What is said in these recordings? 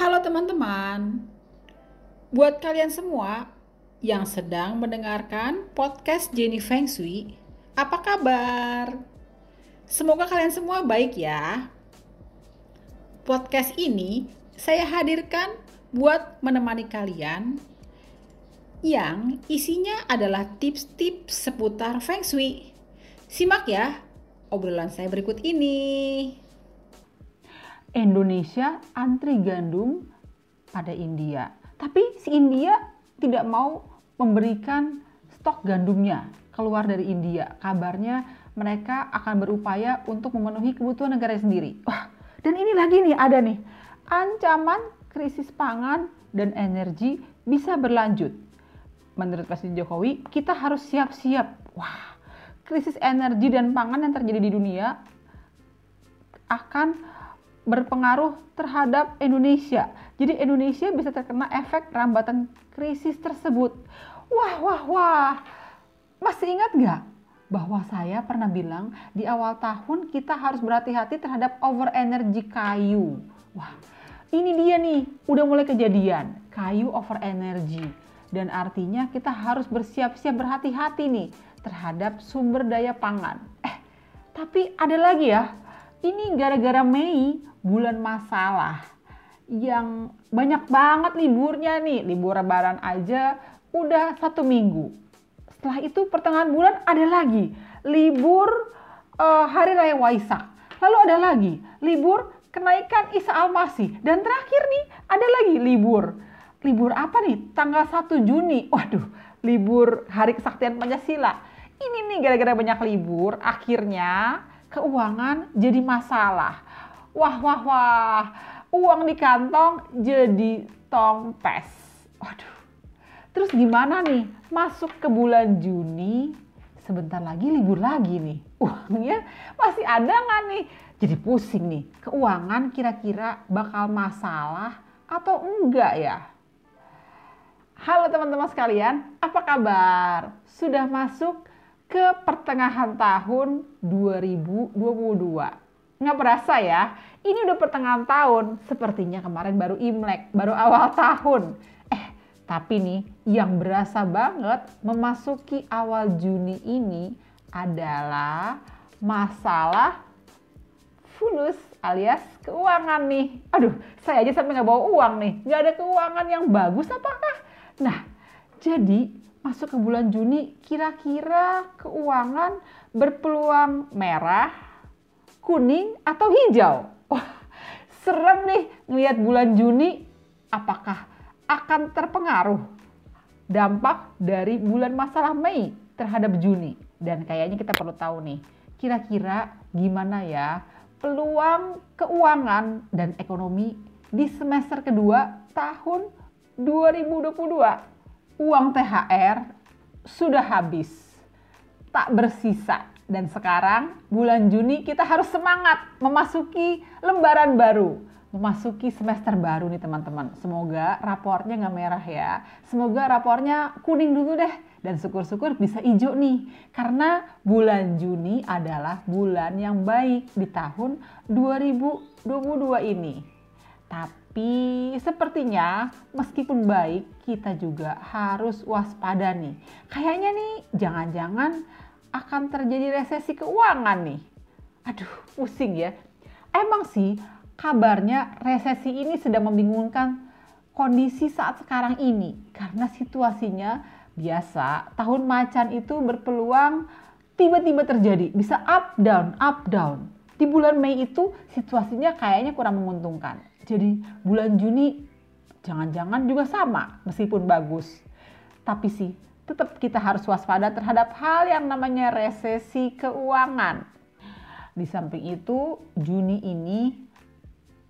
Halo teman-teman, buat kalian semua yang sedang mendengarkan podcast Jenny Feng Shui, apa kabar? Semoga kalian semua baik ya. Podcast ini saya hadirkan buat menemani kalian yang isinya adalah tips-tips seputar Feng Shui. Simak ya obrolan saya berikut ini. Indonesia antri gandum pada India. Tapi si India tidak mau memberikan stok gandumnya keluar dari India. Kabarnya mereka akan berupaya untuk memenuhi kebutuhan negara sendiri. Wah, dan ini lagi nih ada nih ancaman krisis pangan dan energi bisa berlanjut. Menurut Presiden Jokowi, kita harus siap-siap. Wah, krisis energi dan pangan yang terjadi di dunia akan berpengaruh terhadap Indonesia. Jadi Indonesia bisa terkena efek rambatan krisis tersebut. Wah, wah, wah. Masih ingat nggak bahwa saya pernah bilang di awal tahun kita harus berhati-hati terhadap over energy kayu. Wah, ini dia nih, udah mulai kejadian. Kayu over energy. Dan artinya kita harus bersiap-siap berhati-hati nih terhadap sumber daya pangan. Eh, tapi ada lagi ya. Ini gara-gara Mei bulan masalah yang banyak banget liburnya nih. Libur lebaran aja udah satu minggu. Setelah itu pertengahan bulan ada lagi. Libur uh, hari raya Waisak lalu ada lagi libur kenaikan Isa Al-Masih. Dan terakhir nih ada lagi libur. Libur apa nih? Tanggal 1 Juni. Waduh libur hari kesaktian Pancasila. Ini nih gara-gara banyak libur akhirnya keuangan jadi masalah wah wah wah uang di kantong jadi tompes. Waduh. Terus gimana nih? Masuk ke bulan Juni, sebentar lagi libur lagi nih. Uangnya masih ada nggak nih? Jadi pusing nih. Keuangan kira-kira bakal masalah atau enggak ya? Halo teman-teman sekalian, apa kabar? Sudah masuk ke pertengahan tahun 2022 nggak berasa ya. Ini udah pertengahan tahun. Sepertinya kemarin baru Imlek, baru awal tahun. Eh, tapi nih yang berasa banget memasuki awal Juni ini adalah masalah fulus alias keuangan nih. Aduh, saya aja sampai nggak bawa uang nih. Nggak ada keuangan yang bagus apakah? Nah, jadi masuk ke bulan Juni kira-kira keuangan berpeluang merah kuning, atau hijau. Wah, serem nih ngelihat bulan Juni apakah akan terpengaruh dampak dari bulan masalah Mei terhadap Juni. Dan kayaknya kita perlu tahu nih, kira-kira gimana ya peluang keuangan dan ekonomi di semester kedua tahun 2022. Uang THR sudah habis, tak bersisa dan sekarang bulan Juni kita harus semangat memasuki lembaran baru. Memasuki semester baru nih teman-teman. Semoga rapornya nggak merah ya. Semoga rapornya kuning dulu deh. Dan syukur-syukur bisa hijau nih. Karena bulan Juni adalah bulan yang baik di tahun 2022 ini. Tapi sepertinya meskipun baik kita juga harus waspada nih. Kayaknya nih jangan-jangan akan terjadi resesi keuangan nih. Aduh, pusing ya. Emang sih kabarnya resesi ini sedang membingungkan kondisi saat sekarang ini karena situasinya biasa tahun macan itu berpeluang tiba-tiba terjadi bisa up down up down di bulan Mei itu situasinya kayaknya kurang menguntungkan jadi bulan Juni jangan-jangan juga sama meskipun bagus tapi sih tetap kita harus waspada terhadap hal yang namanya resesi keuangan. Di samping itu, Juni ini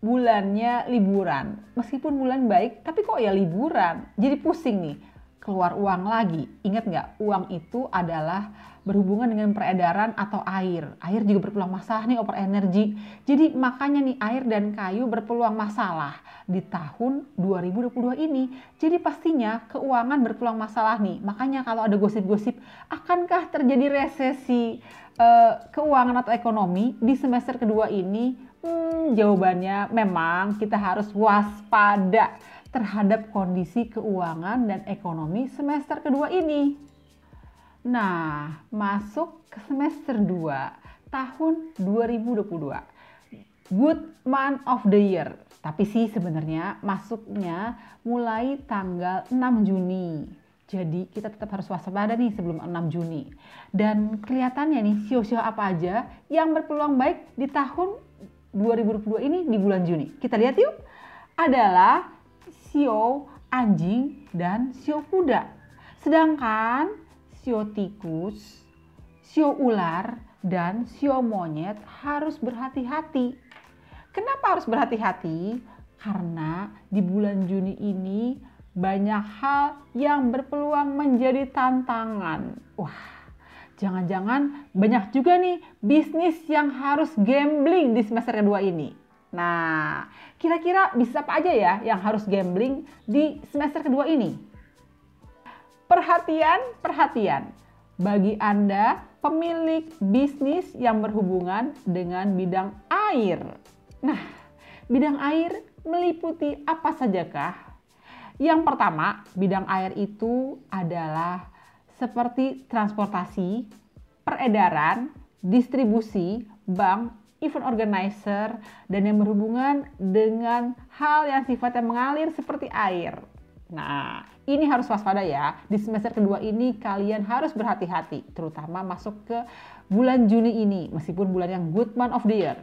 bulannya liburan. Meskipun bulan baik, tapi kok ya liburan? Jadi pusing nih, keluar uang lagi. Ingat nggak, uang itu adalah berhubungan dengan peredaran atau air. Air juga berpeluang masalah nih over energi. Jadi makanya nih air dan kayu berpeluang masalah di tahun 2022 ini. Jadi pastinya keuangan berpeluang masalah nih. Makanya kalau ada gosip-gosip akankah terjadi resesi uh, keuangan atau ekonomi di semester kedua ini Hmm, jawabannya memang kita harus waspada terhadap kondisi keuangan dan ekonomi semester kedua ini. Nah, masuk ke semester 2 tahun 2022. Good month of the year. Tapi sih sebenarnya masuknya mulai tanggal 6 Juni. Jadi kita tetap harus waspada nih sebelum 6 Juni. Dan kelihatannya nih sio-sio apa aja yang berpeluang baik di tahun 2022 ini di bulan Juni. Kita lihat yuk. Adalah sio anjing dan sio kuda. Sedangkan sio tikus, sio ular, dan sio monyet harus berhati-hati. Kenapa harus berhati-hati? Karena di bulan Juni ini banyak hal yang berpeluang menjadi tantangan. Wah, jangan-jangan banyak juga nih bisnis yang harus gambling di semester kedua ini. Nah, kira-kira bisnis apa aja ya yang harus gambling di semester kedua ini? Perhatian, perhatian. Bagi Anda pemilik bisnis yang berhubungan dengan bidang air. Nah, bidang air meliputi apa sajakah? Yang pertama, bidang air itu adalah seperti transportasi, peredaran, distribusi, bank, event organizer, dan yang berhubungan dengan hal yang sifatnya mengalir seperti air. Nah, ini harus waspada ya. Di semester kedua ini kalian harus berhati-hati, terutama masuk ke bulan Juni ini, meskipun bulan yang good month of the year.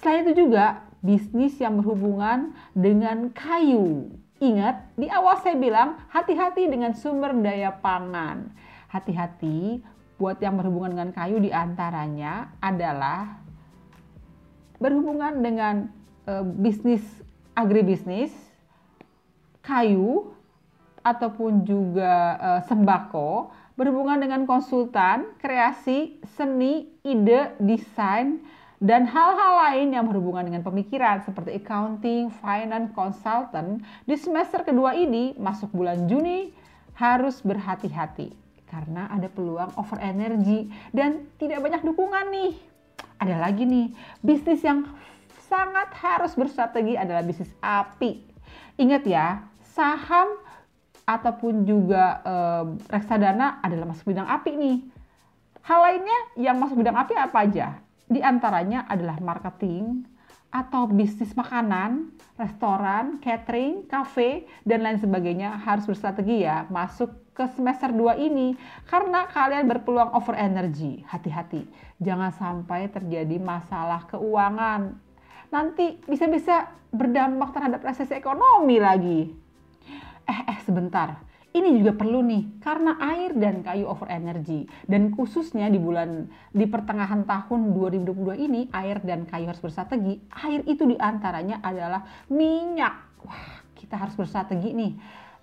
Selain itu juga bisnis yang berhubungan dengan kayu. Ingat, di awal saya bilang hati-hati dengan sumber daya pangan. Hati-hati buat yang berhubungan dengan kayu di antaranya adalah berhubungan dengan e, bisnis agribisnis, kayu, ataupun juga e, sembako, berhubungan dengan konsultan, kreasi, seni, ide, desain, dan hal-hal lain yang berhubungan dengan pemikiran seperti accounting, finance, consultant di semester kedua ini masuk bulan Juni harus berhati-hati karena ada peluang over energy dan tidak banyak dukungan nih. Ada lagi nih, bisnis yang sangat harus berstrategi adalah bisnis api. Ingat ya, saham ataupun juga eh, reksadana adalah masuk bidang api nih. Hal lainnya yang masuk bidang api apa aja? Di antaranya adalah marketing atau bisnis makanan, restoran, catering, cafe, dan lain sebagainya harus berstrategi ya masuk ke semester 2 ini karena kalian berpeluang over energy. Hati-hati, jangan sampai terjadi masalah keuangan. Nanti bisa-bisa berdampak terhadap resesi ekonomi lagi. Eh, eh sebentar ini juga perlu nih karena air dan kayu over energy. Dan khususnya di bulan di pertengahan tahun 2022 ini air dan kayu harus bersrategi air itu di antaranya adalah minyak. Wah kita harus bersrategi nih.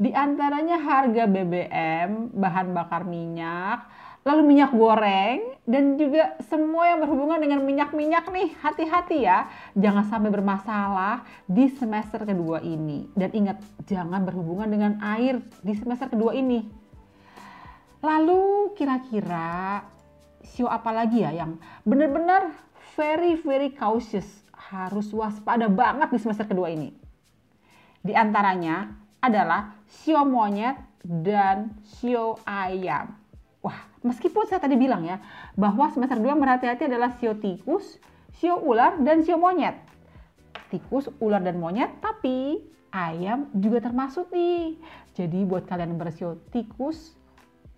Di antaranya harga BBM bahan bakar minyak lalu minyak goreng dan juga semua yang berhubungan dengan minyak-minyak nih. Hati-hati ya jangan sampai bermasalah di semester kedua ini. Dan ingat jangan berhubungan dengan air di semester kedua ini. Lalu kira-kira sio apa lagi ya yang benar-benar very very cautious harus waspada banget di semester kedua ini? Di antaranya adalah sio monyet dan sio ayam Wah, meskipun saya tadi bilang ya, bahwa semester 2 berhati-hati adalah sio tikus, sio ular, dan sio monyet. Tikus, ular, dan monyet, tapi ayam juga termasuk nih. Jadi buat kalian yang bersio tikus,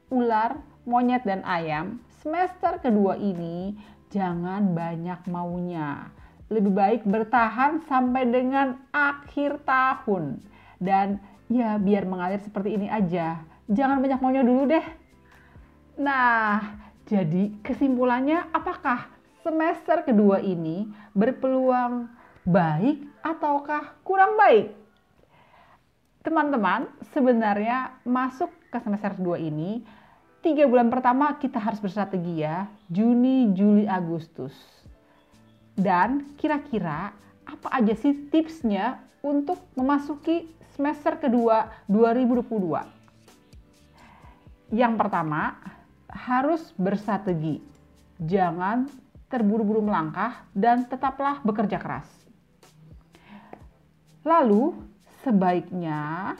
ular, monyet, dan ayam, semester kedua ini jangan banyak maunya. Lebih baik bertahan sampai dengan akhir tahun. Dan ya biar mengalir seperti ini aja. Jangan banyak maunya dulu deh Nah, jadi kesimpulannya apakah semester kedua ini berpeluang baik ataukah kurang baik? Teman-teman, sebenarnya masuk ke semester kedua ini, tiga bulan pertama kita harus berstrategi ya, Juni, Juli, Agustus. Dan kira-kira apa aja sih tipsnya untuk memasuki semester kedua 2022? Yang pertama, harus bersrategi. Jangan terburu-buru melangkah, dan tetaplah bekerja keras. Lalu, sebaiknya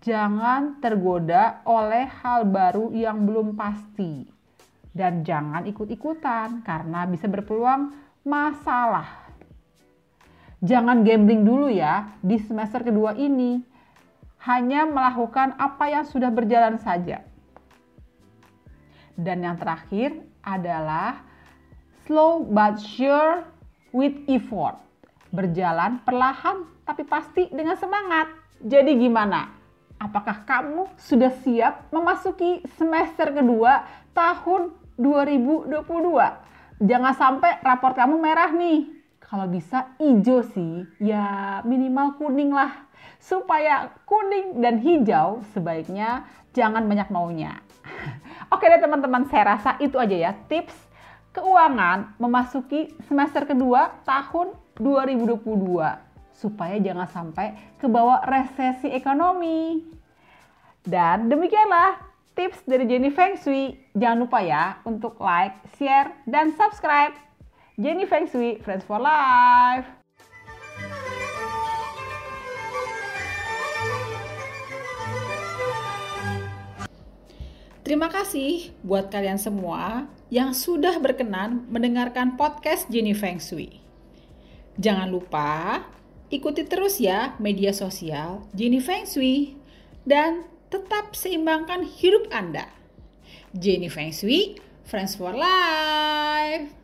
jangan tergoda oleh hal baru yang belum pasti, dan jangan ikut-ikutan karena bisa berpeluang masalah. Jangan gambling dulu ya di semester kedua ini. Hanya melakukan apa yang sudah berjalan saja. Dan yang terakhir adalah slow but sure with effort. Berjalan perlahan tapi pasti dengan semangat. Jadi gimana? Apakah kamu sudah siap memasuki semester kedua tahun 2022? Jangan sampai raport kamu merah nih kalau bisa hijau sih, ya minimal kuning lah. Supaya kuning dan hijau sebaiknya jangan banyak maunya. Oke deh teman-teman, saya rasa itu aja ya tips keuangan memasuki semester kedua tahun 2022 supaya jangan sampai ke bawah resesi ekonomi. Dan demikianlah tips dari Jenny Feng Shui. Jangan lupa ya untuk like, share, dan subscribe. Jenny Feng Shui, Friends for Life. Terima kasih buat kalian semua yang sudah berkenan mendengarkan podcast Jenny Feng Shui. Jangan lupa ikuti terus ya media sosial Jenny Feng Shui dan tetap seimbangkan hidup Anda. Jenny Feng Shui, Friends for Life.